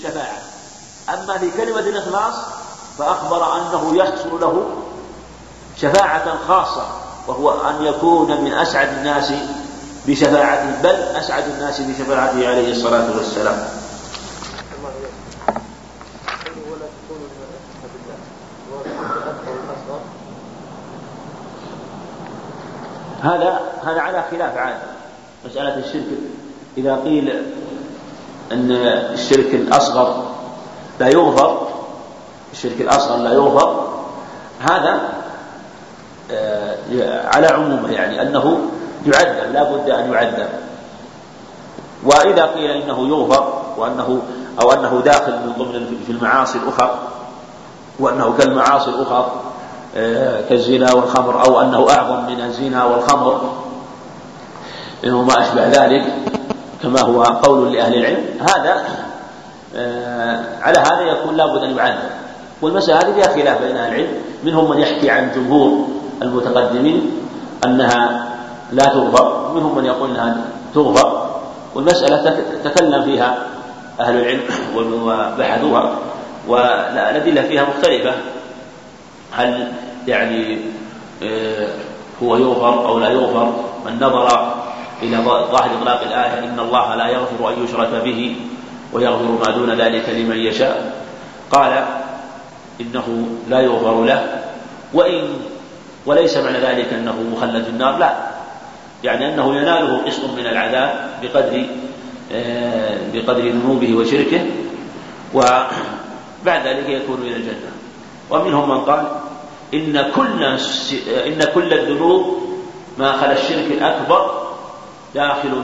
الشفاعة أما في كلمة الإخلاص فأخبر أنه يحصل له شفاعة خاصة وهو أن يكون من أسعد الناس بشفاعته بل أسعد الناس بشفاعته عليه الصلاة والسلام. هذا هذا على خلاف عاد مسألة الشرك. إذا قيل أن الشرك الأصغر لا يغفر الشرك الأصغر لا يغفر. هذا آه، على عمومه يعني أنه يعذب لا بد أن يعذب. وإذا قيل إنه يغفر وأنه أو أنه داخل من ضمن في المعاصي الأخرى وأنه كالمعاصي الأخرى آه، كالزنا والخمر أو أنه أعظم من الزنا والخمر وما أشبه ذلك. كما هو قول لأهل العلم. هذا آه، على هذا يكون لابد أن يعذب والمسألة هذه فيها خلاف بين أهل العلم. منهم من يحكي عن جمهور المتقدمين أنها لا تغفر منهم من يقول أنها تغفر والمسألة تكلم فيها أهل العلم وبحثوها. والأدلة فيها مختلفة. هل يعني آه، هو يغفر أو لا يغفر من نظر إلى ظاهر إطلاق الآية إن الله لا يغفر أن يشرك به ويغفر ما دون ذلك لمن يشاء. قال إنه لا يغفر له وإن وليس معنى ذلك أنه مخلد في النار لا. يعني أنه يناله قسط من العذاب بقدر آه، بقدر ذنوبه وشركه وبعد ذلك يكون إلى الجنة. ومنهم من قال إن كل إن كل الذنوب ما خلا الشرك الأكبر داخل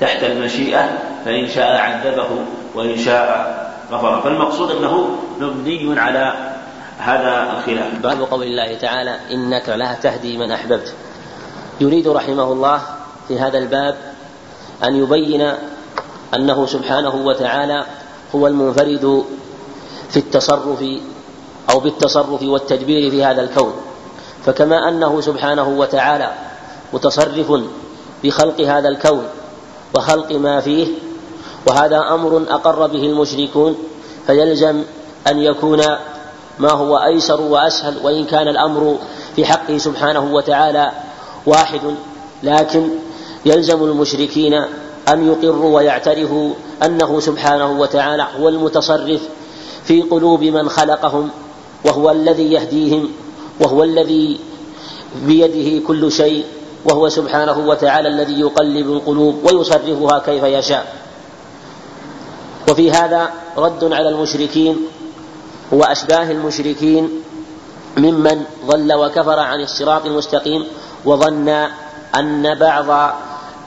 تحت المشيئة فإن شاء عذبه وإن شاء غفر. فالمقصود أنه مبني على هذا الخلاف. باب قول الله تعالى إنك لا تهدي من أحببت. يريد رحمه الله في هذا الباب أن يبين أنه سبحانه وتعالى هو المنفرد في التصرف أو بالتصرف والتدبير في هذا الكون. فكما أنه سبحانه وتعالى متصرف بخلق هذا الكون وخلق ما فيه وهذا أمر أقر به المشركون فيلزم أن يكون ما هو أيسر وأسهل وإن كان الأمر في حقه سبحانه وتعالى واحد لكن يلزم المشركين أن يقروا ويعترفوا أنه سبحانه وتعالى هو المتصرف في قلوب من خلقهم وهو الذي يهديهم وهو الذي بيده كل شيء وهو سبحانه وتعالى الذي يقلب القلوب ويصرفها كيف يشاء. وفي هذا رد على المشركين وأشباه المشركين ممن ضل وكفر عن الصراط المستقيم وظن أن بعض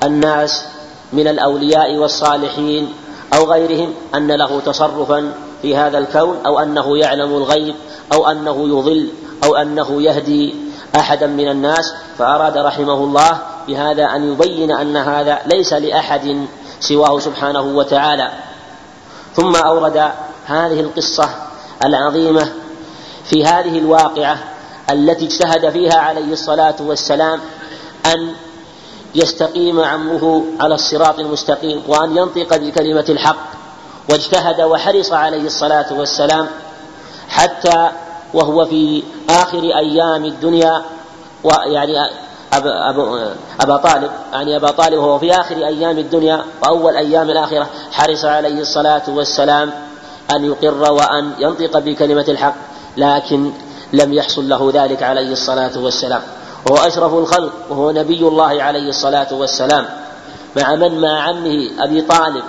الناس من الأولياء والصالحين أو غيرهم أن له تصرفا في هذا الكون أو أنه يعلم الغيب أو أنه يضل أو أنه يهدي احدا من الناس فأراد رحمه الله بهذا أن يبين أن هذا ليس لأحد سواه سبحانه وتعالى. ثم أورد هذه القصة العظيمة في هذه الواقعة التي اجتهد فيها عليه الصلاة والسلام أن يستقيم عمه على الصراط المستقيم وأن ينطق بكلمة الحق. واجتهد وحرص عليه الصلاة والسلام حتى وهو في آخر أيام الدنيا ويعني أبا, أبا طالب يعني أبا طالب وهو في آخر أيام الدنيا وأول أيام الآخرة حرص عليه الصلاة والسلام أن يقر وأن ينطق بكلمة الحق لكن لم يحصل له ذلك عليه الصلاة والسلام. وهو أشرف الخلق وهو نبي الله عليه الصلاة والسلام. مع من؟ مع عمه أبي طالب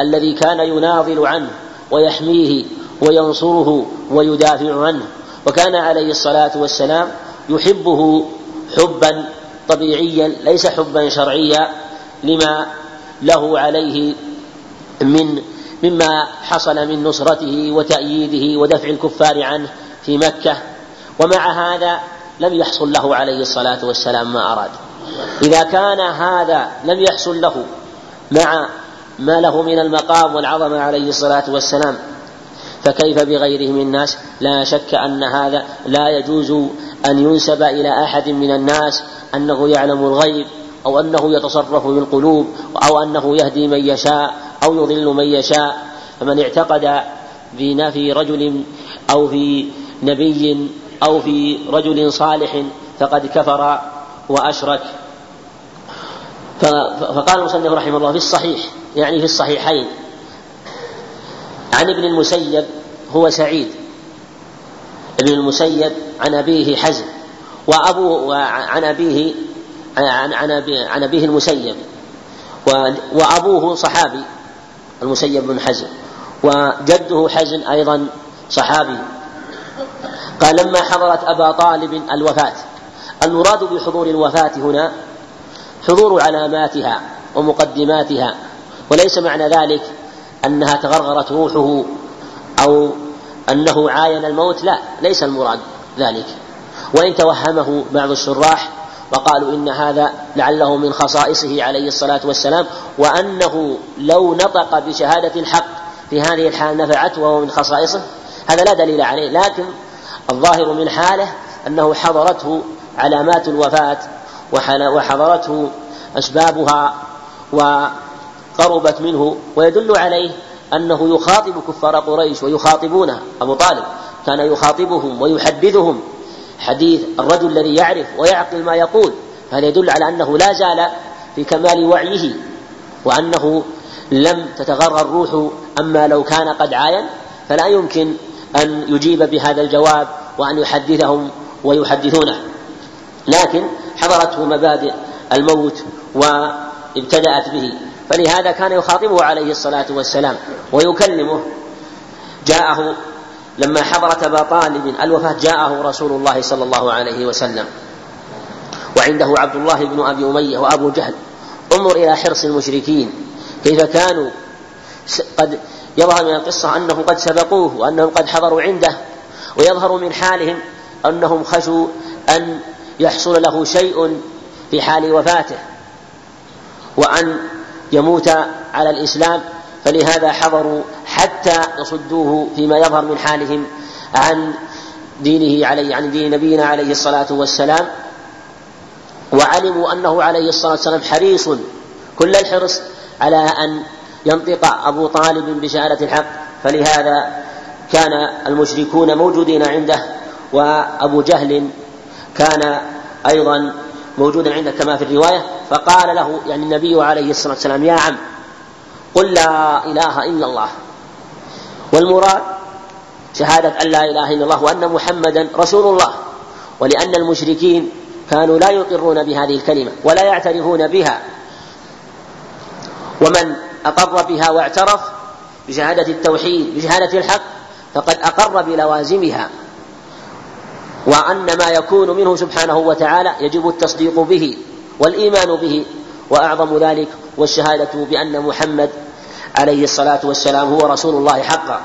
الذي كان يناضل عنه ويحميه وينصره ويدافع عنه وكان عليه الصلاة والسلام يحبه حبا طبيعيا ليس حبا شرعيا لما له عليه من مما حصل من نصرته وتأييده ودفع الكفار عنه في مكة. ومع هذا لم يحصل له عليه الصلاة والسلام ما أراد. إذا كان هذا لم يحصل له مع ما له من المقام والعظمة عليه الصلاة والسلام فكيف بغيره من الناس؟ لا شك أن هذا لا يجوز أن ينسب إلى أحد من الناس أنه يعلم الغيب أو أنه يتصرف بالقلوب أو أنه يهدي من يشاء أو يضل من يشاء. فمن اعتقد في رجل أو في نبي أو في رجل صالح فقد كفر وأشرك. فقال المصنف رحمه الله في الصحيح يعني في الصحيحين. عن ابن المسيب هو سعيد. ابن المسيب عن أبيه حزم وأبوه عن أبيه عن عن عن أبيه المسيب. وأبوه صحابي المسيب بن حزم وجده حزن أيضا صحابي. قال لما حضرت أبا طالب الوفاة المراد بحضور الوفاة هنا حضور علاماتها ومقدماتها وليس معنى ذلك أنها تغرغرت روحه أو أنه عاين الموت لا ليس المراد ذلك. وإن توهمه بعض الشراح وقالوا إن هذا لعله من خصائصه عليه الصلاة والسلام وأنه لو نطق بشهادة الحق في هذه الحال نفعته وهو من خصائصه هذا لا دليل عليه. لكن الظاهر من حاله أنه حضرته علامات الوفاة وحضرته أسبابها وقربت منه ويدل عليه أنه يخاطب كفار قريش ويخاطبونه أبو طالب. كان يخاطبهم ويحدثهم. حديث الرجل الذي يعرف ويعقل ما يقول. هذا يدل على أنه لا زال في كمال وعيه وأنه لم تتغرر روحه أما لو كان قد عاين فلا يمكن أن يجيب بهذا الجواب وأن يحدثهم ويحدثونه. لكن حضرته مبادئ الموت وابتدأت به. فلهذا كان يخاطبه عليه الصلاة والسلام ويكلمه. جاءه لما حضرت أبا طالب الوفاة جاءه رسول الله صلى الله عليه وسلم. وعنده عبد الله بن أبي أمية وأبو جهل. انظر إلى حرص المشركين. كيف كانوا؟ قد يظهر من القصة أنهم قد سبقوه وأنهم قد حضروا عنده. ويظهر من حالهم أنهم خشوا أن يحصل له شيء في حال وفاته. وأن يموت على الإسلام فلهذا حضروا حتى يصدوه فيما يظهر من حالهم عن دينه عليه عن دين نبينا عليه الصلاة والسلام. وعلموا أنه عليه الصلاة والسلام حريص كل الحرص على أن ينطق أبو طالب بشهادة الحق. فلهذا كان المشركون موجودين عنده وأبو جهل كان أيضا موجودا عنده كما في الرواية فقال له يعني النبي عليه الصلاة والسلام يا عم قل لا إله إلا الله. والمراد شهادة أن لا إله إلا الله وأن محمدا رسول الله ولأن المشركين كانوا لا يقرون بهذه الكلمة ولا يعترفون بها. ومن أقر بها واعترف بشهادة التوحيد بشهادة الحق فقد أقر بلوازمها. وأن ما يكون منه سبحانه وتعالى يجب التصديق به والإيمان به. وأعظم ذلك والشهادة بأن محمد عليه الصلاة والسلام هو رسول الله حقا.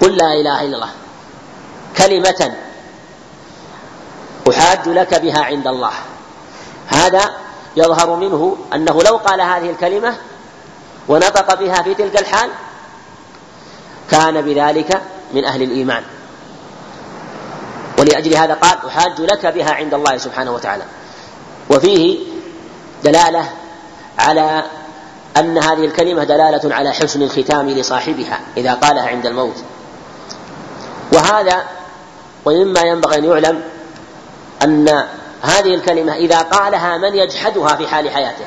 قل لا إله إلا الله. كلمة أحاج لك بها عند الله. هذا يظهر منه أنه لو قال هذه الكلمة ونطق بها في تلك الحال كان بذلك من أهل الإيمان. ولأجل هذا قال أحاج لك بها عند الله سبحانه وتعالى. وفيه دلالة على أن هذه الكلمة دلالة على حسن الختام لصاحبها إذا قالها عند الموت. وهذا ومما ينبغي أن يعلم أن هذه الكلمة إذا قالها من يجحدها في حال حياته؟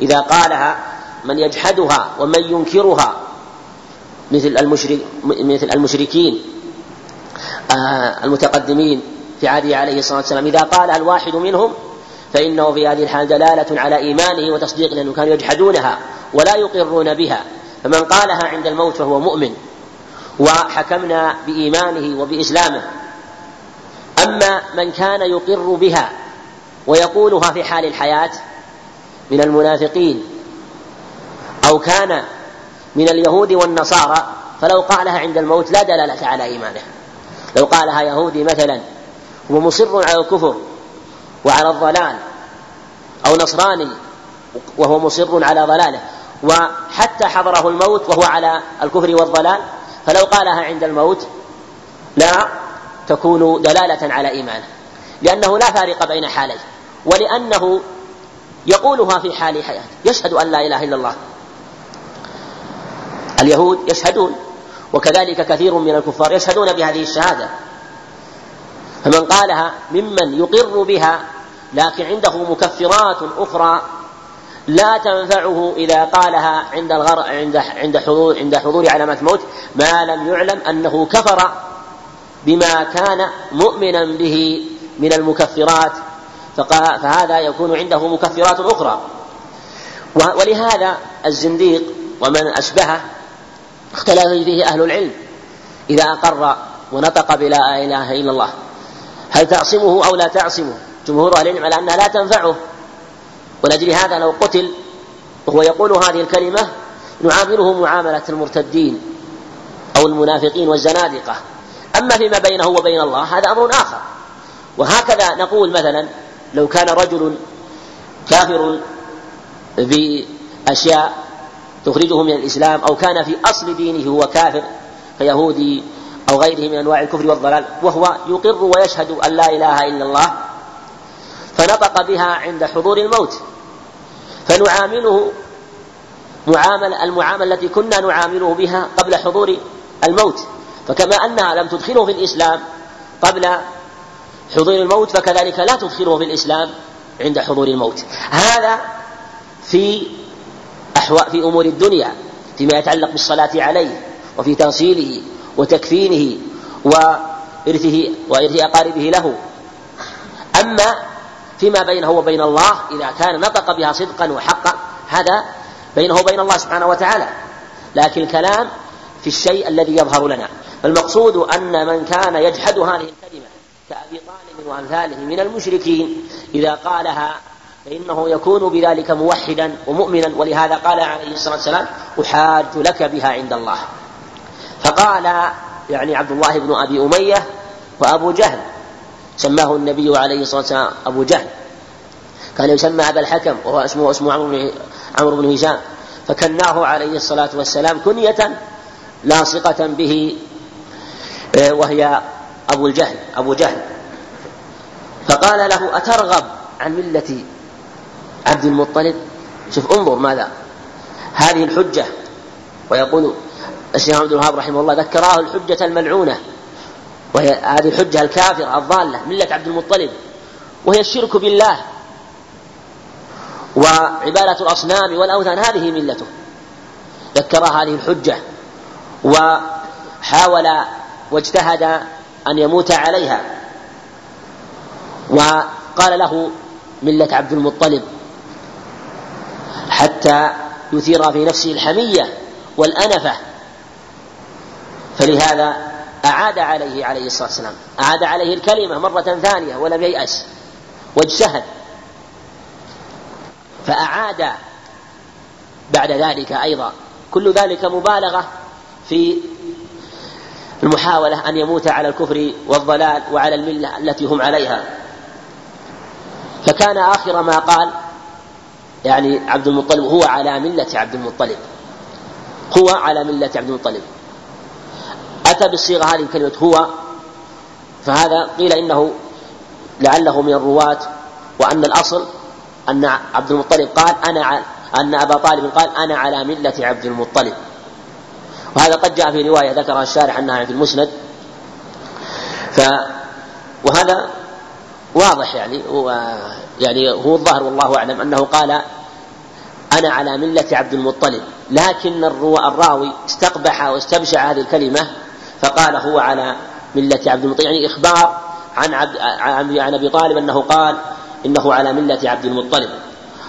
إذا قالها من يجحدها ومن ينكرها مثل المشرك مثل المشركين المتقدمين في عهده عليه الصلاة والسلام. إذا قالها الواحد منهم فإنه في هذه الحال دلالة على إيمانه وتصديقه لأنهم كانوا يجحدونها ولا يقرون بها. فمن قالها عند الموت فهو مؤمن وحكمنا بإيمانه وبإسلامه. أما من كان يقر بها ويقولها في حال الحياة من المنافقين أو كان من اليهود والنصارى فلو قالها عند الموت لا دلالة على إيمانه. لو قالها يهودي مثلا هو مصر على الكفر وعلى الضلال أو نصراني وهو مصر على ضلاله وحتى حضره الموت وهو على الكفر والضلال فلو قالها عند الموت لا تكون دلالة على إيمانه لأنه لا فارق بين حاليه ولأنه يقولها في حال حياته يشهد أن لا إله إلا الله. اليهود يشهدون وكذلك كثير من الكفار يشهدون بهذه الشهادة. فمن قالها ممن يقر بها لكن عنده مكفرات أخرى لا تنفعه إذا قالها عند الغر عند عند حضور عند حضور علامات الموت ما لم يعلم أنه كفر بما كان مؤمنا به من المكفرات. فهذا يكون عنده مكفرات أخرى. ولهذا الزنديق ومن أشبهه اختلف فيه أهل العلم إذا أقر ونطق بلا إله إلا الله. هل تعصمه أو لا تعصمه؟ جمهور أهل العلم على أنها لا تنفعه. ولأجل هذا لو قتل وهو يقول هذه الكلمة نعامله معاملة المرتدين أو المنافقين والزنادقة. أما فيما بينه وبين الله هذا أمر آخر. وهكذا نقول مثلا لو كان رجل كافر بأشياء تخرجه من الإسلام أو كان في أصل دينه هو كافر كيهودي أو غيره من أنواع الكفر والضلال وهو يقر ويشهد أن لا إله إلا الله فنطق بها عند حضور الموت. فنعامله معامل المعاملة التي كنا نعامله بها قبل حضور الموت. فكما أنها لم تدخله في الإسلام قبل حضور الموت فكذلك لا تدخله في الإسلام عند حضور الموت. هذا في أحوال في أمور الدنيا فيما يتعلق بالصلاة عليه وفي تغسيله وتكفينه وإرثه وإرث أقاربه له. أما فيما بينه وبين الله إذا كان نطق بها صدقا وحقا هذا بينه وبين الله سبحانه وتعالى. لكن الكلام في الشيء الذي يظهر لنا. فالمقصود أن من كان يجحد هذه الكلمة كأبي طالب وأمثاله من المشركين إذا قالها فإنه يكون بذلك موحدا ومؤمنا ولهذا قال عليه الصلاة والسلام أحاج لك بها عند الله. فقال يعني عبد الله بن أبي أمية وأبو جهل سماه النبي عليه الصلاة والسلام أبو جهل. كان يسمى أبا الحكم وهو اسمه اسمه عمرو بن عمرو بن هشام. فكناه عليه الصلاة والسلام كنية لاصقة به آه، وهي أبو الجهل أبو جهل. فقال له أترغب عن ملة عبد المطلب. شوف انظر ماذا. هذه الحجة. ويقول الشيخ عبد الوهاب رحمه الله ذكراه الحجة الملعونة. وهي هذه الحجة الكافرة الضالة ملة عبد المطلب. وهي الشرك بالله. وعبادة الأصنام والأوثان هذه ملته. ذكر هذه الحجة. وحاول واجتهد أن يموت عليها. وقال له ملة عبد المطلب حتى يثير في نفسه الحمية والأنفة. فلهذا أعاد عليه عليه الصلاة والسلام. أعاد عليه الكلمة مرة ثانية ولم ييأس واجتهد. فأعاد بعد ذلك أيضا. كل ذلك مبالغة في المحاولة أن يموت على الكفر والضلال وعلى الملة التي هم عليها. فكان آخر ما قال يعني عبد المطلب هو على ملة عبد المطلب. هو على ملة عبد المطلب. أتى بالصيغة هذه كلمة هو فهذا قيل إنه لعله من الرواة وأن الأصل أن عبد المطلب قال أنا أن أبا طالب قال أنا على ملة عبد المطلب. وهذا قد جاء في رواية ذكرها الشارح أنها في المسند. ف وهذا واضح يعني هو يعني هو الظاهر والله أعلم أنه قال أنا على ملة عبد المطلب لكن الراوي استقبح واستبشع هذه الكلمة فقال هو على ملة عبد المطلب يعني إخبار عن عبد عن أبي طالب أنه قال إنه على ملة عبد المطلب.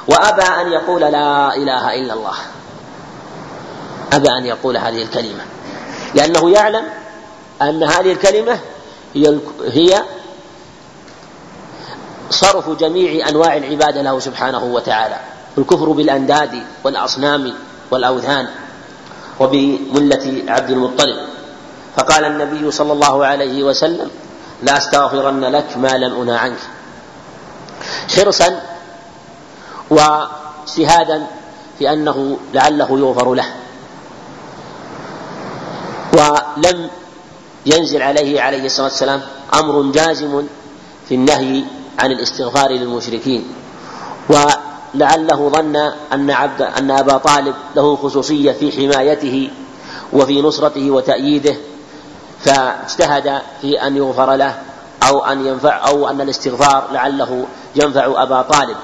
وأبى أن يقول لا إله إلا الله. أبى أن يقول هذه الكلمة. لأنه يعلم أن هذه الكلمة هي هي صرف جميع أنواع العبادة له سبحانه وتعالى. الكفر بالأنداد والأصنام والأوثان وبملة عبد المطلب. فقال النبي صلى الله عليه وسلم لا أستغفرن لك ما لم أنه عنك. حرصا واجتهادا في أنه لعله يغفر له. ولم ينزل عليه عليه الصلاة والسلام أمر جازم في النهي عن الاستغفار للمشركين. ولعله ظن أن عبد أن أبا طالب له خصوصية في حمايته وفي نصرته وتأييده فاجتهد في أن يغفر له أو أن ينفع أو أن الاستغفار لعله ينفع أبا طالب.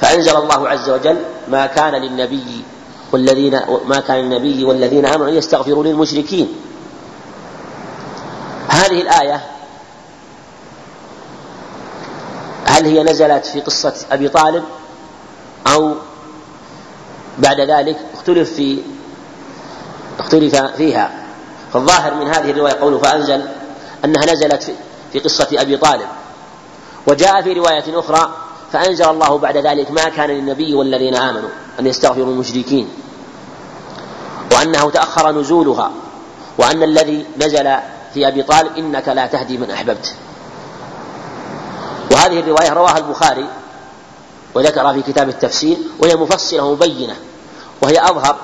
فأنزل الله عز وجل ما كان للنبي والذين ما كان للنبي والذين آمنوا أن يستغفروا للمشركين. هذه الآية هل هي نزلت في قصة أبي طالب أو بعد ذلك اختلف في اختلف فيها؟ فالظاهر من هذه الرواية قوله فأنزل أنها نزلت في قصة أبي طالب. وجاء في رواية أخرى فأنزل الله بعد ذلك ما كان للنبي والذين آمنوا أن يستغفروا المشركين. وأنه تأخر نزولها وأن الذي نزل في أبي طالب إنك لا تهدي من أحببت. وهذه الرواية رواها البخاري وذكرها في كتاب التفسير وهي مفصلة مبينة وهي أظهر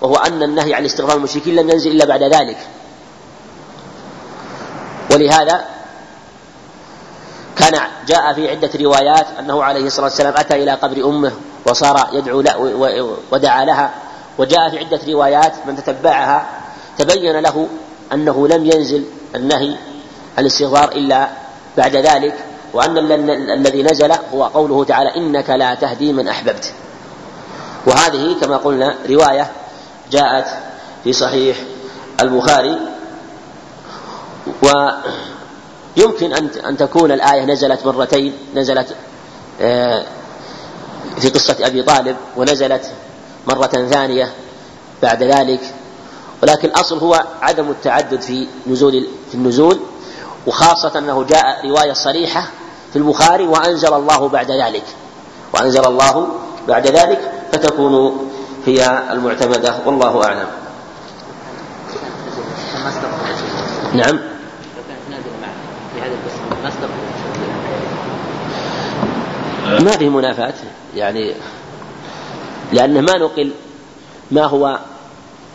وهو أن النهي عن استغفار المشركين لم ينزل إلا بعد ذلك. ولهذا كان جاء في عدة روايات أنه عليه الصلاة والسلام أتى إلى قبر أمه وصار يدعو له ودعا لها. وجاء في عدة روايات من تتبعها تبين له أنه لم ينزل النهي عن الاستغفار إلا بعد ذلك. وأن الذي نزل هو قوله تعالى إنك لا تهدي من أحببت. وهذه كما قلنا رواية جاءت في صحيح البخاري. ويمكن أن أن تكون الآية نزلت مرتين نزلت آه، في قصة أبي طالب ونزلت مرة ثانية بعد ذلك. ولكن الأصل هو عدم التعدد في نزول في النزول. وخاصة أنه جاء رواية صريحة في البخاري وأنزل الله بعد ذلك. وأنزل الله بعد ذلك فتكون هي المعتمدة. والله أعلم. نعم. ما في منافاة. يعني لأنه ما نقل ما هو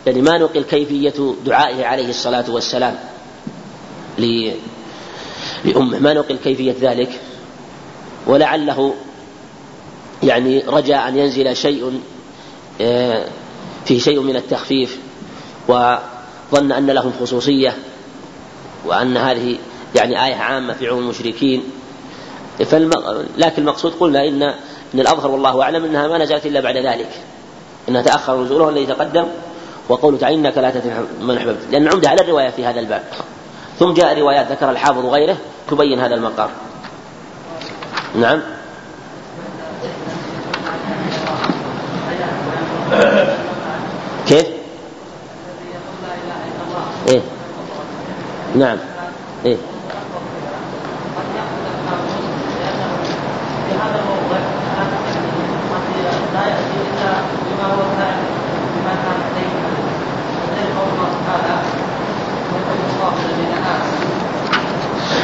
يعني ما نقل كيفية دعائه عليه الصلاة والسلام لأمه. ما نقل كيفية ذلك. ولعله يعني رجاء أن ينزل شيء آه، فيه شيء من التخفيف وظن أن لهم خصوصية وأن هذه يعني آية عامة في عموم المشركين. لكن المقصود قلنا إن إن الأظهر والله أعلم أنها ما نزلت إلا بعد ذلك أنها تأخر نزولها الذي تقدم وقوله تعالى إنك لا تدري من أحببت. لأن عمدة على الرواية في هذا الباب. ثم جاء روايات ذكر الحافظ وغيره تبين هذا المقام. نعم. كيف؟ إيه. نعم. إيه.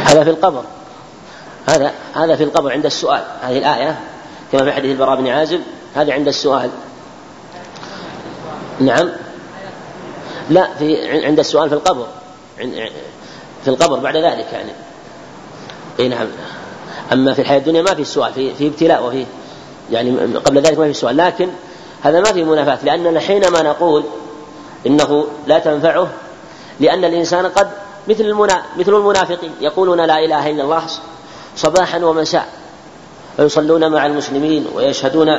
هذا في القبر. هذا هذا في القبر عند السؤال. هذه الآية كما في حديث البراء بن عازب هذا عند السؤال. نعم. لا في عند السؤال في القبر. في القبر بعد ذلك يعني. إي نعم. أما في الحياة الدنيا ما في سؤال في في ابتلاء وفي يعني قبل ذلك ما في سؤال. لكن هذا ما في منافاة لأننا حينما نقول إنه لا تنفعه لأن الإنسان قد مثل المنا مثل المنافقين يقولون لا إله إلا الله صباحا ومساء. ويصلون مع المسلمين ويشهدون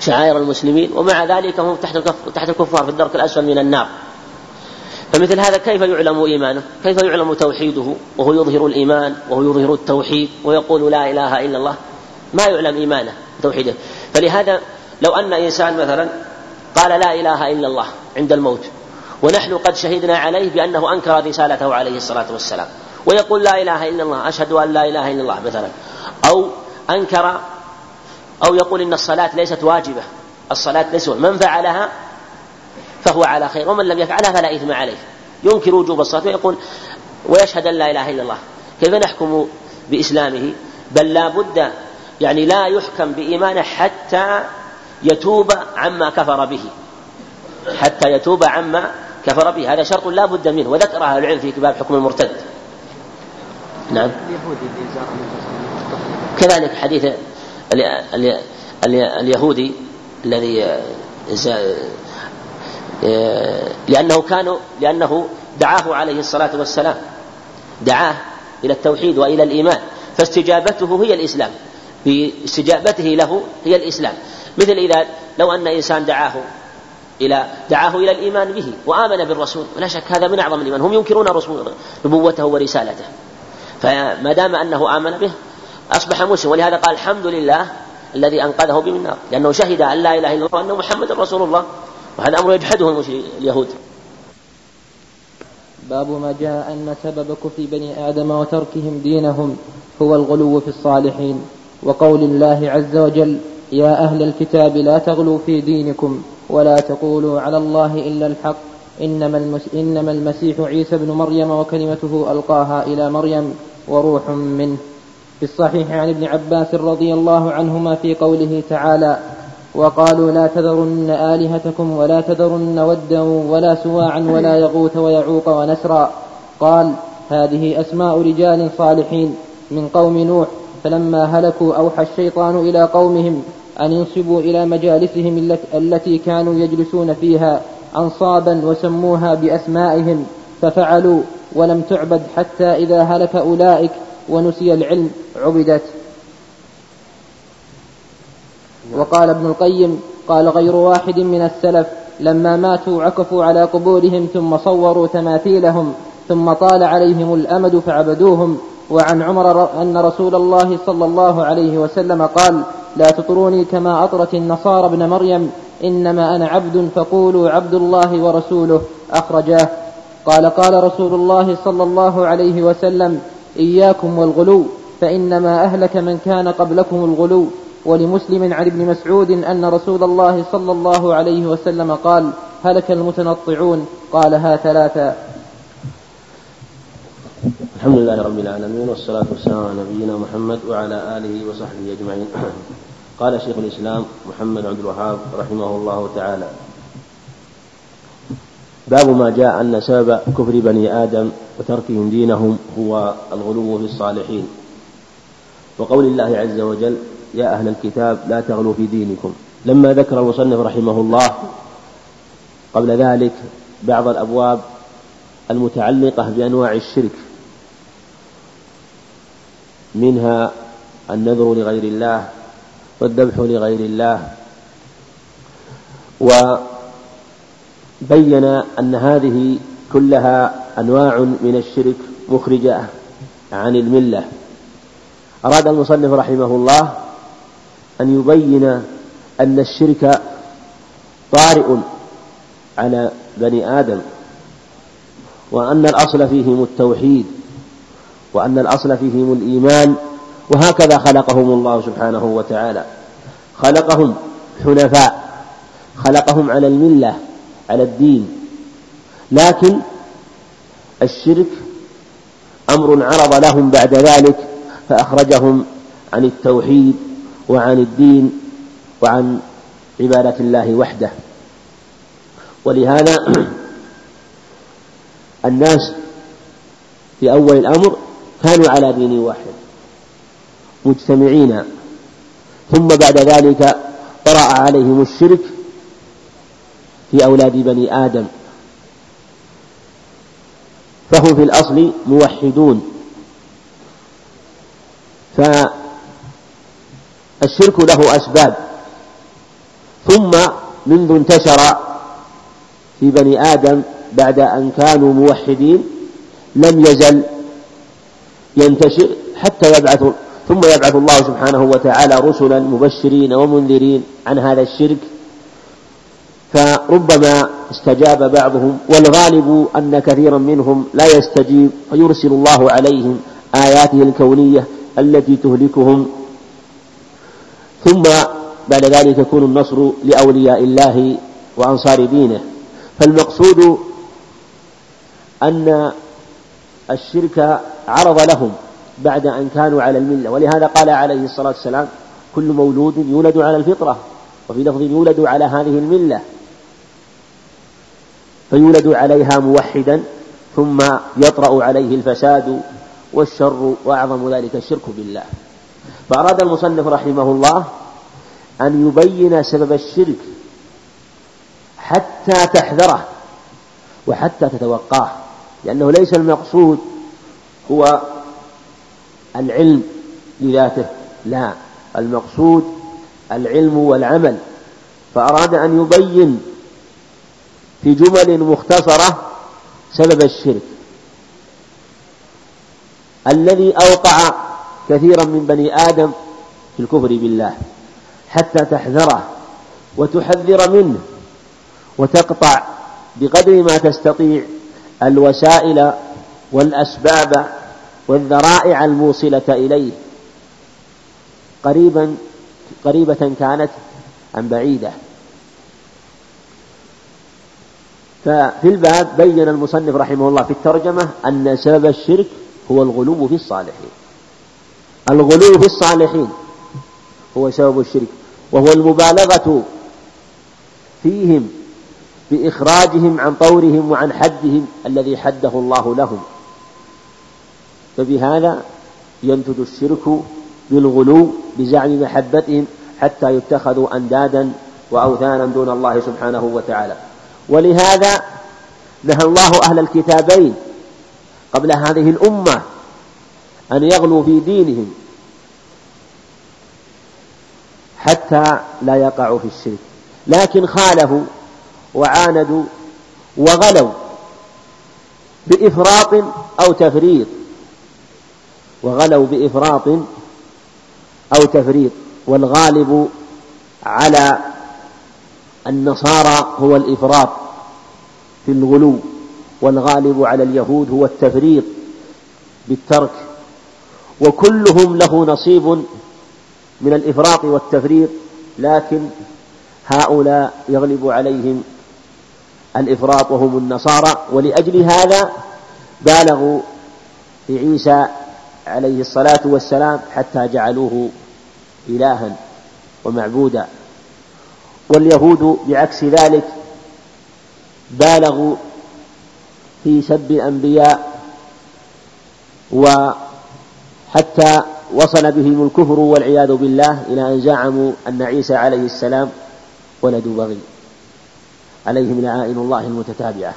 شعائر المسلمين ومع ذلك هم تحت تحت الكفار في الدرك الأسفل من النار. فمثل هذا كيف يعلم إيمانه؟ كيف يعلم توحيده؟ وهو يظهر الإيمان وهو يظهر التوحيد ويقول لا إله إلا الله. ما يعلم إيمانه توحيده فلهذا لو أن إنسان مثلا قال لا إله إلا الله عند الموت ونحن قد شهدنا عليه بأنه أنكر رسالته عليه الصلاة والسلام. ويقول لا إله إلا الله أشهد أن لا إله إلا الله مثلا. أو أنكر أو يقول إن الصلاة ليست واجبة. الصلاة ليست من فعلها؟ فهو على خير. ومن لم يفعلها فلا إثم عليه. ينكر وجوب الصلاة ويقول ويشهد أن لا إله إلا الله. كيف نحكم بإسلامه؟ بل لا بد يعني لا يحكم بإيمانه حتى يتوب عما كفر به. حتى يتوب عما كفر به. هذا شرط لا بد منه. وذكر أهل العلم في كتاب حكم المرتد. نعم. كذلك حديث اليهودي الذي آه، لأنه كانوا لأنه دعاه عليه الصلاة والسلام. دعاه إلى التوحيد وإلى الإيمان. فاستجابته هي الإسلام. باستجابته له هي الإسلام. مثل إذا لو أن إنسان دعاه إلى دعاه إلى الإيمان به وآمن بالرسول ولا شك هذا من أعظم الإيمان. هم ينكرون رسول نبوته ورسالته. فما دام أنه آمن به أصبح مسلم. ولهذا قال الحمد لله الذي أنقذه من النار. لأنه شهد أن لا إله إلا الله وأن محمد رسول الله. وهذا أمر يجحده اليهود. باب ما جاء أن سبب كفر بني آدم وتركهم دينهم هو الغلو في الصالحين. وقول الله عز وجل يا أهل الكتاب لا تغلوا في دينكم ولا تقولوا على الله إلا الحق. إنما, إنما المسيح عيسى بن مريم وكلمته ألقاها إلى مريم. وروح منه. في الصحيح عن ابن عباس رضي الله عنهما في قوله تعالى وقالوا لا تذرن آلهتكم ولا تذرن ودا ولا سواعا ولا يغوث ويعوق ونسرا. قال هذه أسماء رجال صالحين من قوم نوح فلما هلكوا أوحى الشيطان إلى قومهم أن ينصبوا إلى مجالسهم التي كانوا يجلسون فيها أنصابا وسموها بأسمائهم ففعلوا ولم تعبد حتى إذا هلك أولئك ونسي العلم عبدت. وقال ابن القيم قال غير واحد من السلف لما ماتوا عكفوا على قبورهم ثم صوروا تماثيلهم ثم طال عليهم الأمد فعبدوهم. وعن عمر أن رسول الله صلى الله عليه وسلم قال لا تطروني كما أطرت النصارى ابن مريم إنما أنا عبد فقولوا عبد الله ورسوله. أخرجاه قال قال رسول الله صلى الله عليه وسلم إياكم والغلو فإنما أهلك من كان قبلكم الغلو. ولمسلم عن ابن مسعود أن رسول الله صلى الله عليه وسلم قال هلك المتنطعون. قالها ثلاثا الحمد لله رب العالمين والصلاة والسلام على نبينا محمد وعلى آله وصحبه أجمعين. قال شيخ الإسلام محمد عبد الوهاب رحمه الله تعالى باب ما جاء أن سبب كفر بني آدم وتركهم دينهم هو الغلو في الصالحين. وقول الله عز وجل يا أهل الكتاب لا تغلوا في دينكم. لما ذكر المصنف رحمه الله قبل ذلك بعض الأبواب المتعلقة بأنواع الشرك منها النذر لغير الله والذبح لغير الله وبين أن هذه كلها أنواع من الشرك مخرجة عن الملة. أراد المصنف رحمه الله أن يبين أن الشرك طارئ على بني آدم وأن الأصل فيهم التوحيد وأن الأصل فيهم الإيمان وهكذا خلقهم الله سبحانه وتعالى. خلقهم حنفاء خلقهم على الملة. على الدين. لكن الشرك أمر عرض لهم بعد ذلك فأخرجهم عن التوحيد وعن الدين وعن عبادة الله وحده. ولهذا الناس في أول الأمر كانوا على دين واحد مجتمعين. ثم بعد ذلك طرأ عليهم الشرك في أولاد بني آدم. فهم في الأصل موحدون. فالشرك له أسباب. ثم منذ انتشر في بني آدم بعد أن كانوا موحدين لم يزل ينتشر حتى يبعث ثم يبعث الله سبحانه وتعالى رسلا مبشرين ومنذرين عن هذا الشرك. فربما استجاب بعضهم والغالب أن كثيرا منهم لا يستجيب فيرسل الله عليهم آياته الكونية التي تهلكهم. ثم بعد ذلك يكون النصر لأولياء الله وأنصار دينه. فالمقصود أن الشرك عرض لهم بعد أن كانوا على الملة ولهذا قال عليه الصلاة والسلام كل مولود يولد على الفطرة وفي لفظ يولد على هذه الملة. فيولد عليها موحدا ثم يطرأ عليه الفساد والشر وأعظم ذلك الشرك بالله. فأراد المصنف رحمه الله أن يبين سبب الشرك حتى تحذره وحتى تتوقاه لأنه ليس المقصود هو العلم لذاته لا المقصود العلم والعمل. فأراد أن يبين في جمل مختصرة سبب الشرك. الذي أوقع كثيرا من بني آدم في الكفر بالله حتى تحذره وتحذر منه وتقطع بقدر ما تستطيع الوسائل والأسباب والذرائع الموصلة إليه. قريبا قريبة كانت أم بعيدة. ففي الباب بين المصنف رحمه الله في الترجمة أن سبب الشرك هو الغلو في الصالحين. الغلو في الصالحين هو سبب الشرك وهو المبالغة فيهم بإخراجهم عن طورهم وعن حدهم الذي حده الله لهم. فبهذا ينتج الشرك بالغلو بزعم محبتهم حتى يتخذوا أندادا وأوثانا دون الله سبحانه وتعالى. ولهذا نهى الله أهل الكتابين قبل هذه الأمة أن يغلوا في دينهم حتى لا يقعوا في الشرك. لكن خالفوا وعاندوا وغلوا بإفراط أو تفريط. وغلوا بإفراط أو تفريط. والغالب على النصارى هو الإفراط في الغلو والغالب على اليهود هو التفريط بالترك وكلهم له نصيب من الإفراط والتفريط لكن هؤلاء يغلب عليهم الإفراط وهم النصارى ولأجل هذا بالغوا في عيسى عليه الصلاة والسلام حتى جعلوه إلها ومعبودا. واليهود بعكس ذلك بالغوا في سب الأنبياء وحتى وصل بهم الكفر والعياذ بالله إلى أن زعموا أن عيسى عليه السلام ولد بغي عليهم لعائن الله المتتابعة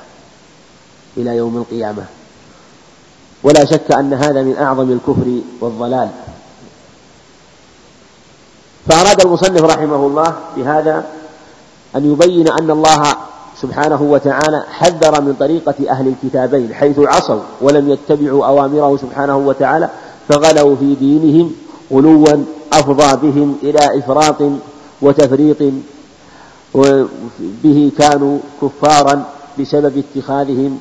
إلى يوم القيامة. ولا شك أن هذا من أعظم الكفر والضلال. فأراد المصنف رحمه الله بهذا أن يبين أن الله سبحانه وتعالى حذر من طريقة أهل الكتابين حيث عصوا ولم يتبعوا أوامره سبحانه وتعالى فغلوا في دينهم غلوا أفضى بهم إلى إفراط وتفريط به كانوا كفارا بسبب اتخاذهم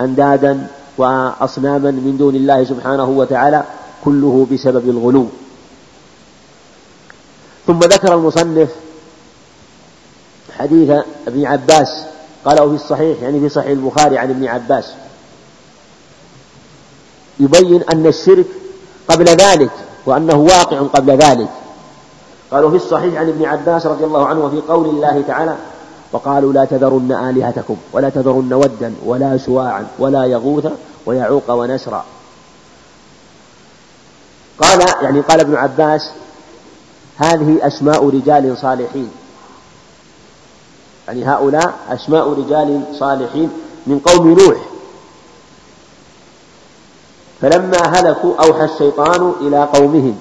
أندادا وأصناما من دون الله سبحانه وتعالى كله بسبب الغلو. ثم ذكر المصنف حديث ابن عباس قاله في الصحيح يعني في صحيح البخاري عن ابن عباس. يبين أن الشرك قبل ذلك وأنه واقع قبل ذلك. قالوا في الصحيح عن ابن عباس رضي الله عنه وفي قول الله تعالى وقالوا لا تذرن آلهتكم ولا تذرن ودا ولا سواعا ولا يغوث ويعوق ونسرا. قال يعني قال ابن عباس هذه أسماء رجال صالحين. يعني هؤلاء أسماء رجال صالحين من قوم نوح. فلما هلكوا أوحى الشيطان إلى قومهم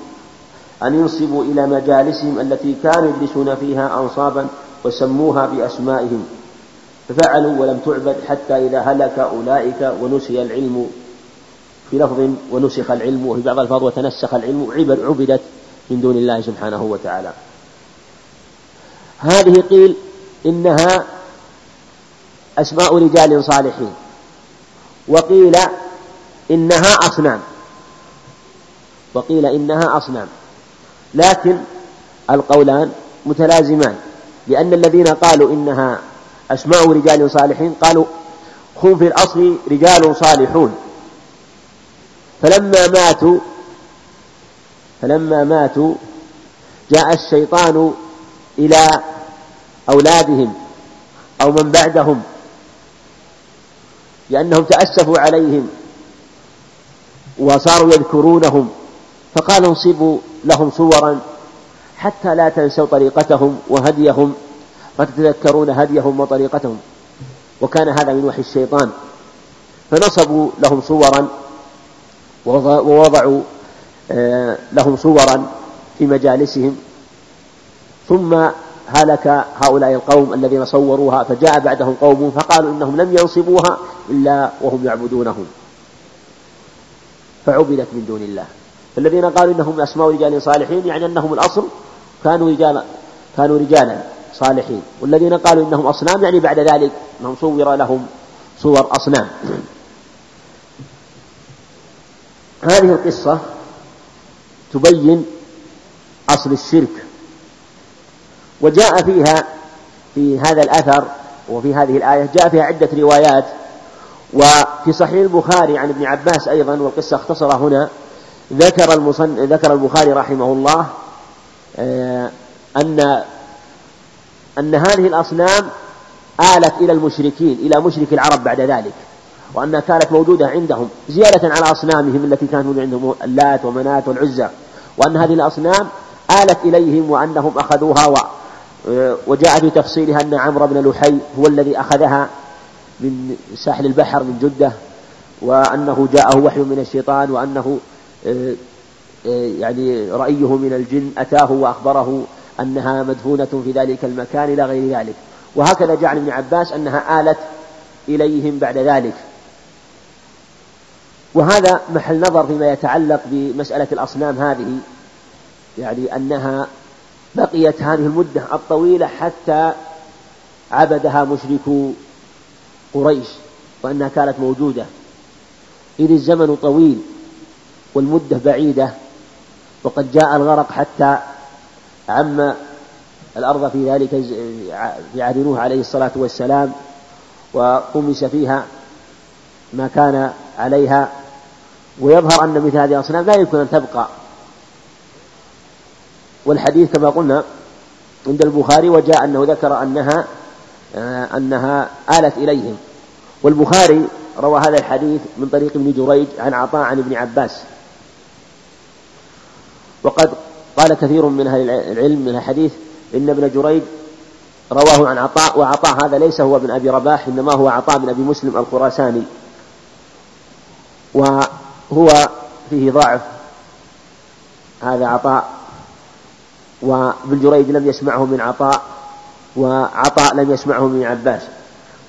أن ينصبوا إلى مجالسهم التي كانوا يجلسون فيها أنصابا وسموها بأسمائهم. ففعلوا ولم تعبد حتى إذا هلك أولئك ونسي العلم في لفظ ونسخ العلم وفي بعض الألفاظ وتنسخ العلم عبدت من دون الله سبحانه وتعالى. هذه قيل إنها أسماء رجال صالحين. وقيل إنها أصنام. وقيل إنها أصنام. لكن القولان متلازمان. لأن الذين قالوا إنها أسماء رجال صالحين قالوا هم في الأصل رجال صالحون. فلما ماتوا فلما ماتوا جاء الشيطان إلى أولادهم أو من بعدهم لأنهم تأسفوا عليهم وصاروا يذكرونهم فقال انصبوا لهم صورا حتى لا تنسوا طريقتهم وهديهم فتتذكرون هديهم وطريقتهم. وكان هذا من وحي الشيطان. فنصبوا لهم صورا ووضعوا آه، لهم صورا في مجالسهم. ثم هلك هؤلاء القوم الذين صوروها فجاء بعدهم قوم فقالوا إنهم لم ينصبوها إلا وهم يعبدونهم. فعبدت من دون الله. فالذين قالوا إنهم أسماء رجال صالحين يعني أنهم الأصل كانوا رجالا كانوا رجالا صالحين. والذين قالوا إنهم أصنام يعني بعد ذلك أنهم صور لهم صور أصنام. هذه القصة تبين أصل الشرك. وجاء فيها في هذا الأثر وفي هذه الآية جاء فيها عدة روايات وفي صحيح البخاري عن ابن عباس أيضا والقصة اختصر هنا ذكر المصن... ذكر البخاري رحمه الله آه، أن أن هذه الأصنام آلت إلى المشركين إلى مشرك العرب بعد ذلك وأنها كانت موجودة عندهم زيادة على أصنامهم التي كانت موجودة عندهم اللات ومنات والعزى وأن هذه الأصنام آلت إليهم وأنهم أخذوها وجاء في تفصيلها أن عمرو بن لحي هو الذي أخذها من ساحل البحر من جدة وأنه جاءه وحي من الشيطان وأنه آه، آه، يعني رأيه من الجن أتاه وأخبره أنها مدفونة في ذلك المكان إلى غير ذلك. وهكذا عن ابن عباس أنها آلت إليهم بعد ذلك. وهذا محل نظر فيما يتعلق بمسألة الأصنام هذه يعني أنها بقيت هذه المدة الطويلة حتى عبدها مشركو قريش وأنها كانت موجودة. إذ الزمن طويل والمدة بعيدة وقد جاء الغرق حتى عم الأرض في ذلك في عهد نوح عليه الصلاة والسلام وطمس فيها ما كان عليها. ويظهر أن مثل هذه الأصنام لا يمكن أن تبقى. والحديث كما قلنا عند البخاري وجاء أنه ذكر أنها آه، أنها آلت إليهم. والبخاري روى هذا الحديث من طريق ابن جريج عن عطاء عن ابن عباس. وقد قال كثير من أهل العلم من الحديث إن ابن جريج رواه عن عطاء وعطاء هذا ليس هو ابن أبي رباح إنما هو عطاء بن أبي مسلم الخراساني. وهو فيه ضعف هذا عطاء وابن جريج لم يسمعه من عطاء وعطاء لم يسمعه من عباس.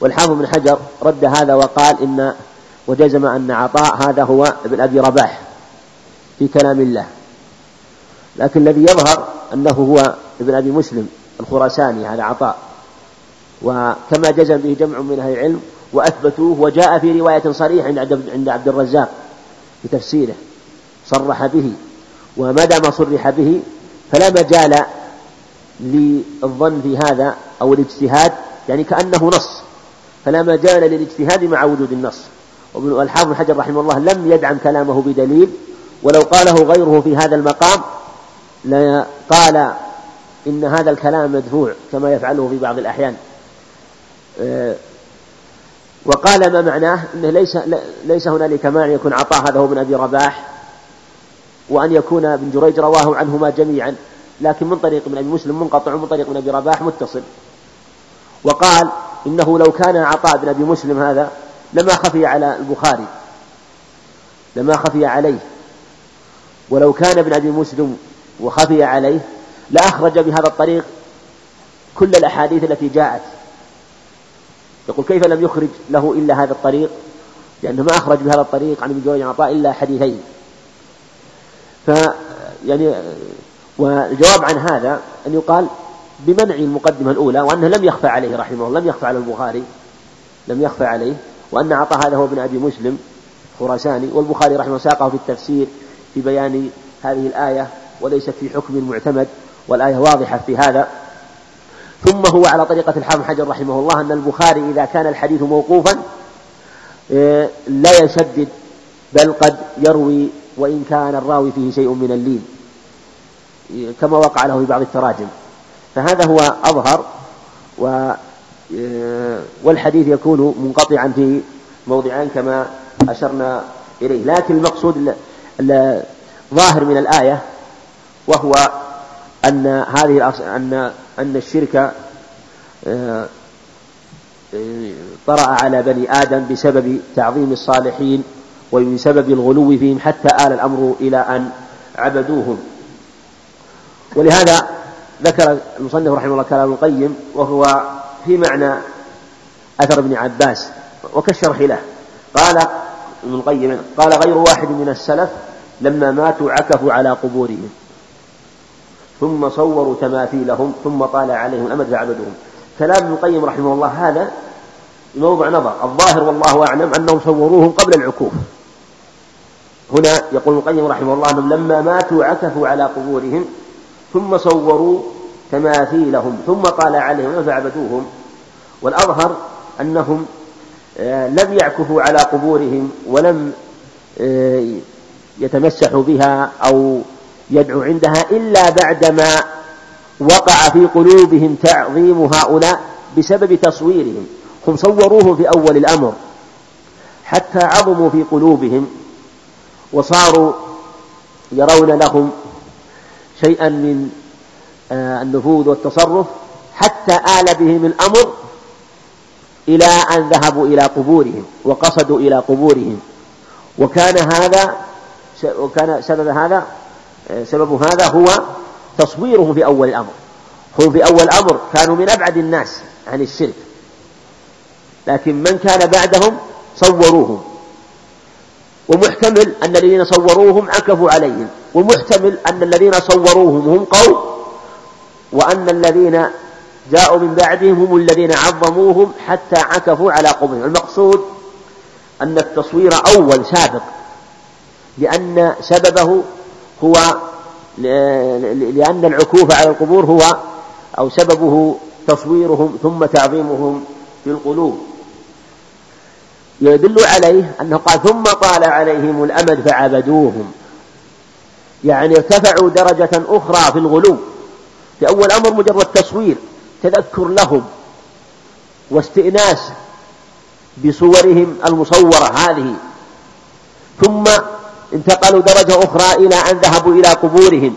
والحافظ بن حجر رد هذا وقال إن وجزم أن عطاء هذا هو ابن أبي رباح في كلام الله. لكن الذي يظهر أنه هو ابن أبي مسلم الخراساني هذا عطاء. وكما جزم به جمع من أهل العلم وأثبتوه وجاء في رواية صريحة عند عبد الرزاق في تفسيره صرح به. وما دام صرح به فلا مجال للظن في هذا أو الاجتهاد يعني كأنه نص. فلا مجال للاجتهاد مع وجود النص. والحافظ حجر رحمه الله لم يدعم كلامه بدليل ولو قاله غيره في هذا المقام قال إن هذا الكلام مدفوع كما يفعله في بعض الأحيان. وقال ما معناه؟ إنه ليس ليس هنالك مانع يكون عطاء هذا هو ابن أبي رباح. وأن يكون ابن جريج رواه عنهما جميعا لكن من طريق ابن أبي مسلم منقطع ومن طريق ابن أبي رباح متصل. وقال إنه لو كان عطاء بن أبي مسلم هذا لما خفي على البخاري لما خفي عليه. ولو كان ابن أبي مسلم وخفي عليه لأخرج بهذا الطريق كل الأحاديث التي جاءت. يقول كيف لم يخرج له إلا هذا الطريق؟ لأنه ما أخرج بهذا الطريق عن ابن جريج عطاء إلا حديثين. ف يعني والجواب عن هذا أن يقال بمنع المقدمة الأولى وأنه لم يخفى عليه رحمه الله لم يخفى على البخاري لم يخفى عليه وأن عطى هذا هو ابن أبي مسلم خراساني والبخاري رحمه الله ساقه في التفسير في بيان هذه الآية وليست في حكم معتمد والآية واضحة في هذا. ثم هو على طريقة الحافظ حجر رحمه الله أن البخاري إذا كان الحديث موقوفا إيه، لا يشدد بل قد يروي وإن كان الراوي فيه شيء من اللين كما وقع له في بعض التراجم. فهذا هو أظهر و والحديث يكون منقطعا في موضعان كما أشرنا إليه. لكن المقصود الظاهر من الآية وهو أن هذه أن أن الشرك آه، طرأ على بني آدم بسبب تعظيم الصالحين وبسبب الغلو فيهم حتى آل الأمر إلى أن عبدوهم. ولهذا ذكر المصنف رحمه الله كلام القيم وهو في معنى أثر ابن عباس وكالشرح له. قال ابن القيم قال غير واحد من السلف لما ماتوا عكفوا على قبورهم. ثم صوروا تماثيلهم ثم طال عليهم الأمد فعبدوهم. كلام ابن القيم رحمه الله هذا موضع نظر. الظاهر والله أعلم أنهم صوروهم قبل العكوف. هنا يقول القيم رحمه الله أنهم لما ماتوا عكفوا على قبورهم ثم صوروا تماثيلهم ثم طال عليهم فعبدوهم والأظهر أنهم آه، لم يعكفوا على قبورهم ولم آه، يتمسحوا بها أو يدعو عندها إلا بعدما وقع في قلوبهم تعظيم هؤلاء بسبب تصويرهم. هم صوروهم في أول الأمر حتى عظموا في قلوبهم. وصاروا يرون لهم شيئا من آه، النفوذ والتصرف حتى آل بهم الأمر إلى أن ذهبوا إلى قبورهم وقصدوا إلى قبورهم. وكان هذا وكان سبب هذا سبب هذا هو تصويرهم في أول الأمر. هم في أول الأمر كانوا من أبعد الناس عن الشرك لكن من كان بعدهم صوروهم. ومحتمل أن الذين صوروهم عكفوا عليهم ومحتمل أن الذين صوروهم هم قوم وأن الذين جاءوا من بعدهم هم الذين عظموهم حتى عكفوا على قبورهم المقصود أن التصوير أول سابق لأن سببه هو لأن العكوف على القبور هو أو سببه تصويرهم ثم تعظيمهم في القلوب. يدل عليه أنه قال ثم طال عليهم الأمد فعبدوهم. يعني ارتفعوا درجة أخرى في الغلو. في أول أمر مجرد تصوير تذكر لهم واستئناس بصورهم المصورة هذه. ثم انتقلوا درجة أخرى إلى أن ذهبوا إلى قبورهم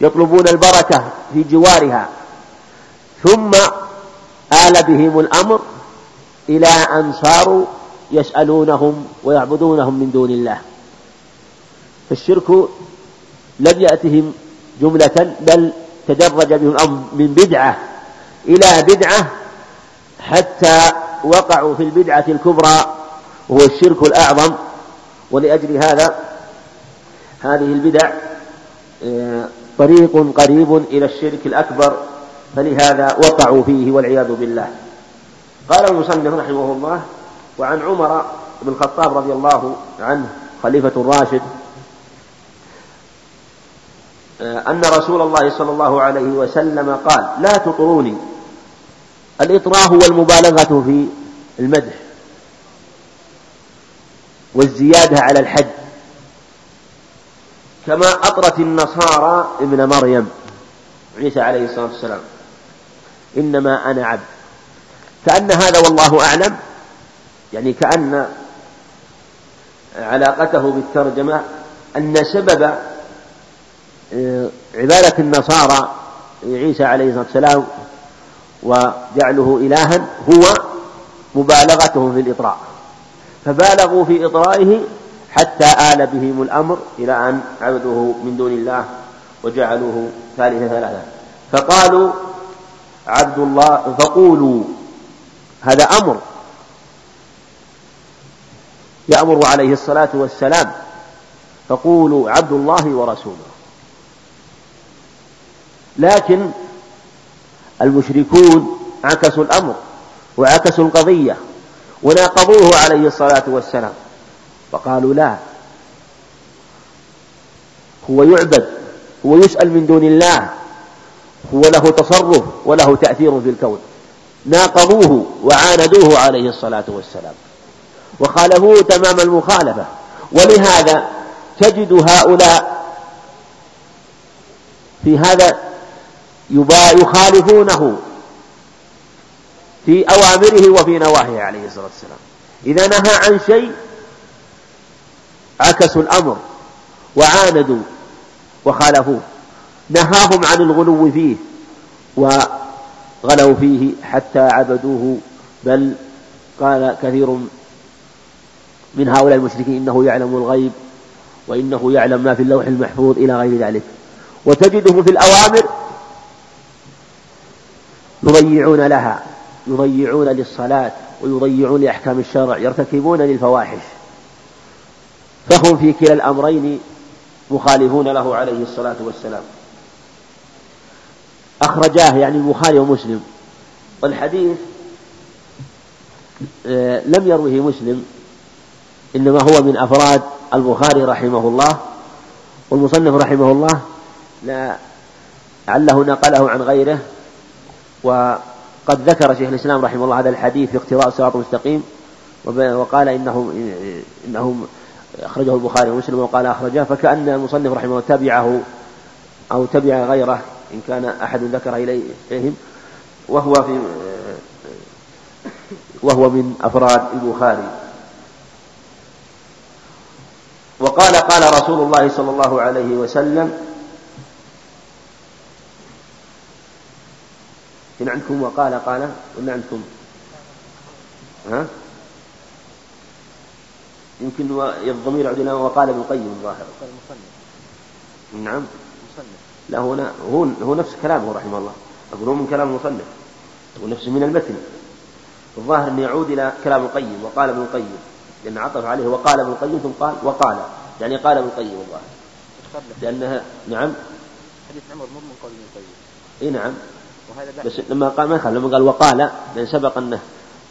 يطلبون البركة في جوارها. ثم آل بهم الأمر إلى أن صاروا يسألونهم ويعبدونهم من دون الله. فالشرك لم يأتهم جملة بل تدرج بهم الأمر من بدعة إلى بدعة حتى وقعوا في البدعة الكبرى وهو الشرك الأعظم. ولأجل هذا هذه البدع آه، طريق قريب إلى الشرك الأكبر فلهذا وقعوا فيه والعياذ بالله. قال المصنف رحمه الله وعن عمر بن الخطاب رضي الله عنه خليفة الراشد آه، أن رسول الله صلى الله عليه وسلم قال لا تطروني الإطراء هو المبالغة في المدح والزيادة على الحد كما أطرت النصارى ابن مريم عيسى عليه الصلاة والسلام إنما أنا عبد كأن هذا والله أعلم يعني كأن علاقته بالترجمة أن سبب آه، عبادة النصارى عيسى عليه الصلاة والسلام وجعله إلها هو مبالغتهم في الإطراء. فبالغوا في إطرائه حتى آل بهم الأمر إلى أن عبدوه من دون الله وجعلوه ثالث ثلاثة فقالوا عبد الله فقولوا هذا أمر يأمر عليه الصلاة والسلام فقولوا عبد الله ورسوله. لكن المشركون عكسوا الأمر وعكسوا القضية وناقضوه عليه الصلاة والسلام. فقالوا لا هو يعبد هو يسأل من دون الله هو له تصرف وله تأثير في الكون. ناقضوه وعاندوه عليه الصلاة والسلام. وخالفوه تمام المخالفة. ولهذا تجد هؤلاء في هذا يخالفونه في أوامره وفي نواهيه عليه الصلاة والسلام. إذا نهى عن شيء عكسوا الأمر وعاندوا وخالفوه. نهاهم عن الغلو فيه غلوا فيه حتى عبدوه بل قال كثير من هؤلاء المشركين إنه يعلم الغيب وإنه يعلم ما في اللوح المحفوظ إلى غير ذلك. وتجدهم في الأوامر يضيعون لها يضيعون للصلاة ويضيعون لأحكام الشرع يرتكبون للفواحش. فهم في كلا الأمرين مخالفون له عليه الصلاة والسلام. أخرجاه يعني البخاري ومسلم. والحديث آه، لم يروه مسلم. إنما هو من أفراد البخاري رحمه الله والمصنف رحمه الله لا لعله نقله عن غيره وقد ذكر شيخ الإسلام رحمه الله هذا الحديث في اقتراء الصراط المستقيم وقال إنه إنه أخرجه البخاري ومسلم وقال أخرجه فكأن المصنف رحمه الله تبعه أو تبع غيره إن كان أحد ذكر إليهم وهو في وهو من أفراد البخاري. وقال قال رسول الله صلى الله عليه وسلم إن عندكم وقال قال ولا عندكم؟ ها؟ يمكن الضمير يعود إلى وقال ابن القيم الظاهر. نعم. لا هنا هو هو نفس كلامه رحمه الله. أقول هو من كلام المصنف. هو نفسه من المتن. الظاهر أنه يعود إلى كلام القيم وقال ابن القيم. لأن عطف عليه وقال ابن القيم ثم قال وقال. يعني قال ابن القيم الظاهر لأنها نعم. حديث عمر مو من قول ابن القيم. إي نعم. بس لما قال ما يخالف لما قال وقال لأن سبق أنه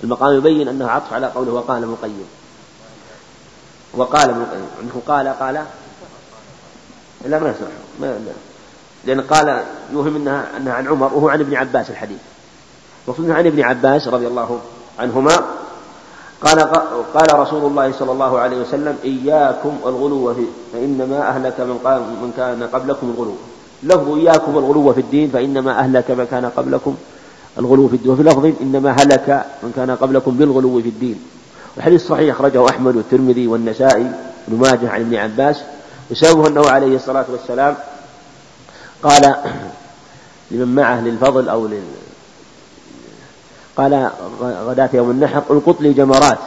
المقام يبين أنه عطف على قوله وقال ابن القيم. وقال ابن القيم. عندكم قال قال. لا ما يصح. ما لا. لأن قال يوهم أنها أنها عن عمر وهو عن ابن عباس الحديث. المقصود عن ابن عباس رضي الله عنهما قال قال رسول الله صلى الله عليه وسلم إياكم الغلو في فإنما أهلك من, من كان قبلكم الغلو. لفظ إياكم الغلو في الدين فإنما أهلك من كان قبلكم الغلو في الدين وفي لفظ إنما هلك من كان قبلكم بالغلو في الدين. والحديث صحيح أخرجه أحمد والترمذي والنسائي بن ماجه عن ابن عباس. وسببه أنه عليه الصلاة والسلام قال لمن معه للفضل أو لل قال غداة يوم النحر القط لي جمرات.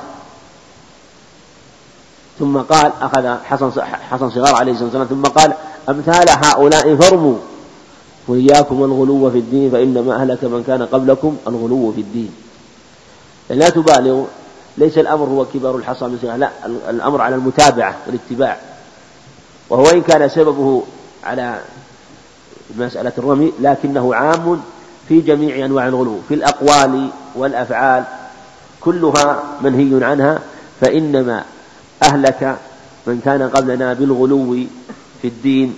ثم قال أخذ حسن حسن صغار عليه الصلاة والسلام ثم قال أمثال هؤلاء فرموا. وإياكم الغلو في الدين فإنما أهلك من كان قبلكم الغلو في الدين. لا تبالغوا ليس الأمر هو كبار الحصى من لا الأمر على المتابعة والاتباع. وهو إن كان سببه على مسألة الرمي لكنه عام في جميع أنواع الغلو في الأقوال والأفعال كلها منهي عنها فإنما أهلك من كان قبلنا بالغلو في الدين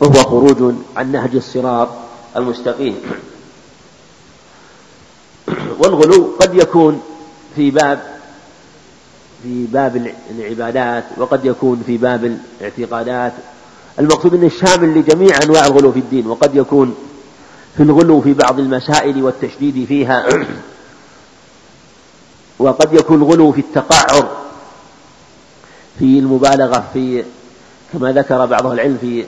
وهو خروج عن نهج الصراط المستقيم. والغلو قد يكون في باب في باب العبادات وقد يكون في باب الاعتقادات. المقصود انه شامل لجميع أنواع الغلو في الدين وقد يكون في الغلو في بعض المسائل والتشديد فيها. وقد يكون الغلو في التقعر في المبالغة في كما ذكر بعض العلم في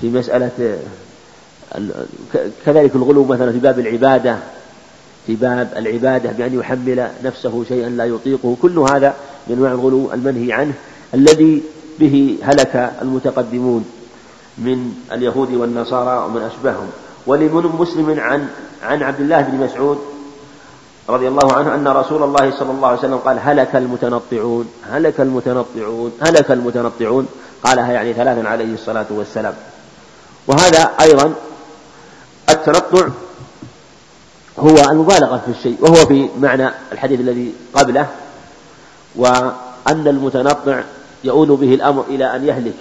في مسألة كذلك الغلو مثلا في باب العبادة في باب العبادة بأن يحمل نفسه شيئا لا يطيقه. كل هذا من أنواع الغلو المنهي عنه الذي به هلك المتقدمون. من اليهود والنصارى ومن أشبههم. ولمن مسلم عن عن عبد الله بن مسعود رضي الله عنه أن رسول الله صلى الله عليه وسلم قال هلك المتنطعون هلك المتنطعون هلك المتنطعون. قالها يعني ثلاثا عليه الصلاة والسلام. وهذا أيضا التنطع هو المبالغة في الشيء وهو في معنى الحديث الذي قبله وأن المتنطع يؤول به الأمر إلى أن يهلك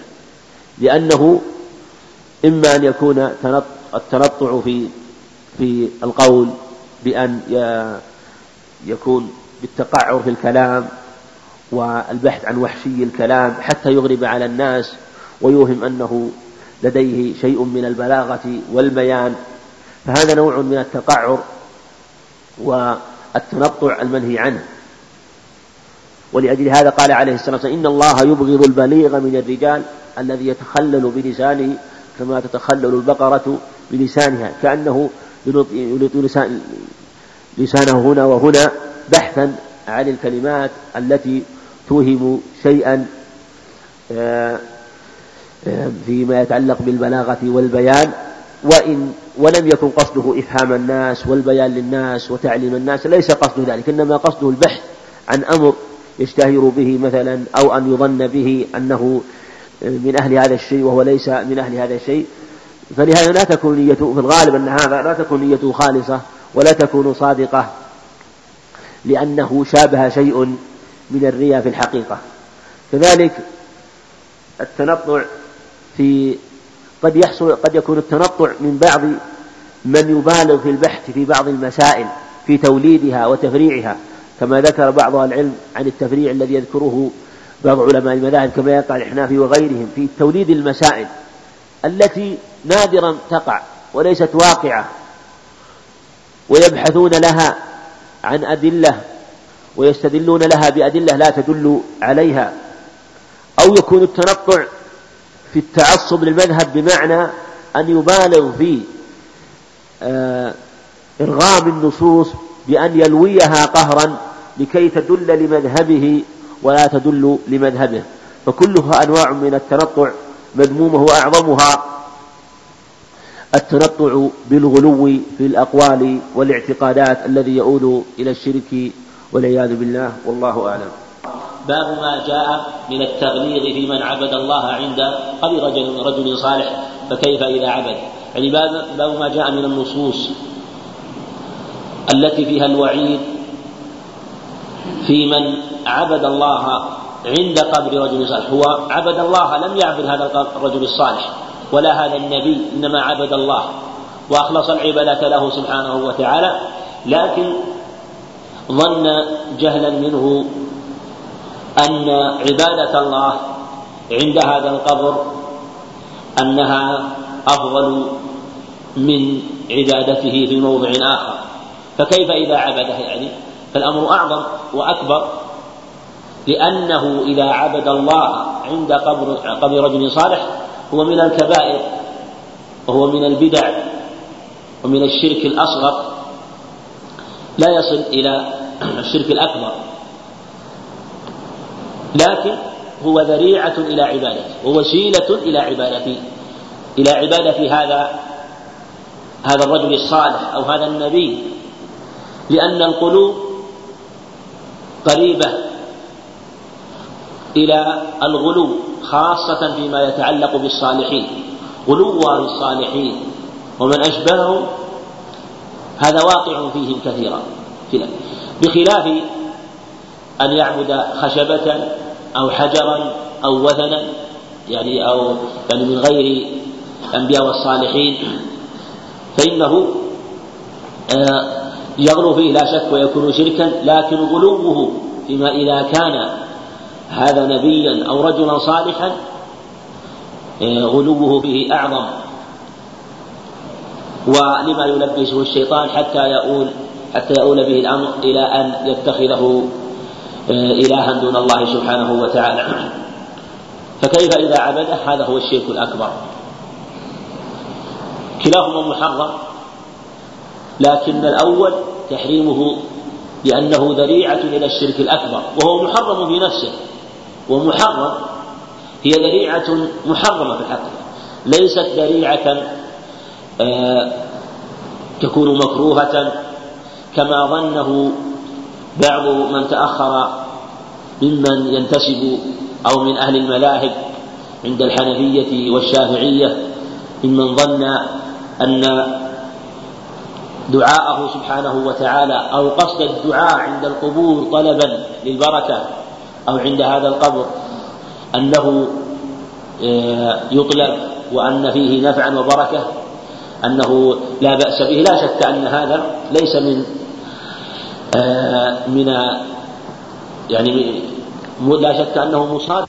لأنه إما أن يكون التنطع في في القول بأن يكون بالتقعر في الكلام والبحث عن وحشي الكلام حتى يغرب على الناس ويوهم أنه لديه شيء من البلاغة والبيان. فهذا نوع من التقعر والتنطع المنهي عنه. ولأجل هذا قال عليه الصلاة والسلام إن الله يبغض البليغ من الرجال الذي يتخلل بلسانه كما تتخلل البقرة بلسانها كأنه يلط لسان لسانه هنا وهنا بحثا عن الكلمات التي توهم شيئا آه، آه، فيما يتعلق بالبلاغة والبيان. وإن ولم يكن قصده إفهام الناس والبيان للناس وتعليم الناس ليس قصده ذلك إنما قصده البحث عن أمر يشتهر به مثلا أو أن يظن به أنه من أهل هذا الشيء وهو ليس من أهل هذا الشيء. فلهذا لا تكون نيته في الغالب أن هذا لا تكون نيته خالصة ولا تكون صادقة لأنه شابه شيء من الرياء في الحقيقة. كذلك التنطع في قد يحصل قد يكون التنطع من بعض من يبالغ في البحث في بعض المسائل في توليدها وتفريعها كما ذكر بعض العلم عن التفريع الذي يذكره بعض علماء المذاهب كما يقع الإحنافي وغيرهم في توليد المسائل التي نادرا تقع وليست واقعة ويبحثون لها عن أدلة ويستدلون لها بأدلة لا تدل عليها أو يكون التنطع في التعصب للمذهب بمعنى أن يبالغ في آه، إرغام النصوص بأن يلويها قهرا لكي تدل لمذهبه ولا تدل لمذهبه. فكلها أنواع من التنطع مذمومة وأعظمها التنطع بالغلو في الأقوال والاعتقادات الذي يؤول إلى الشرك والعياذ بالله. والله أعلم. باب ما جاء من التغليظ في من عبد الله عند قبر رجل رجل صالح فكيف إذا عبد؟ يعني باب ما جاء من النصوص التي فيها الوعيد في من عبد الله عند قبر رجل صالح. هو عبد الله لم يعبد هذا الرجل الصالح ولا هذا النبي إنما عبد الله. وأخلص العبادة له سبحانه وتعالى. لكن ظن جهلا منه أن عبادة الله عند هذا القبر أنها أفضل من عبادته في موضع آخر. فكيف إذا عبده يعني؟ فالأمر أعظم وأكبر لأنه إذا عبد الله عند قبر قبر رجل صالح هو من الكبائر وهو من البدع ومن الشرك الأصغر لا يصل إلى الشرك الأكبر لكن هو ذريعة إلى عبادته ووسيلة إلى عبادة إلى عبادة هذا هذا الرجل الصالح أو هذا النبي لأن القلوب قريبة إلى الغلو خاصة فيما يتعلق بالصالحين. غلوا بالصالحين ومن أشبههم هذا واقع فيهم كثيرا. بخلاف أن يعبد خشبة أو حجرا أو وثنا يعني أو يعني من غير الأنبياء والصالحين فإنه آه، يغلو فيه لا شك ويكون شركا لكن غلوه فيما إذا كان هذا نبيا أو رجلا صالحا آه، غلوه فيه أعظم. ولما يلبسه الشيطان حتى يؤول حتى يؤول به الأمر إلى أن يتخذه آه، إلها دون الله سبحانه وتعالى. فكيف إذا عبده؟ هذا هو الشرك الأكبر. كلاهما محرم. لكن الأول تحريمه لأنه ذريعة إلى الشرك الأكبر وهو محرم في نفسه. ومحرم هي ذريعة محرمة في الحقيقة. ليست ذريعة آه تكون مكروهة كما ظنه بعض من تأخر ممن ينتسب أو من أهل المذاهب عند الحنفية والشافعية ممن ظن أن دعاءه سبحانه وتعالى أو قصد الدعاء عند القبور طلبا للبركة أو عند هذا القبر أنه آه، يطلب وأن فيه نفعا وبركة أنه لا بأس به. لا شك أن هذا ليس من آه، من يعني لا شك أنه مصاد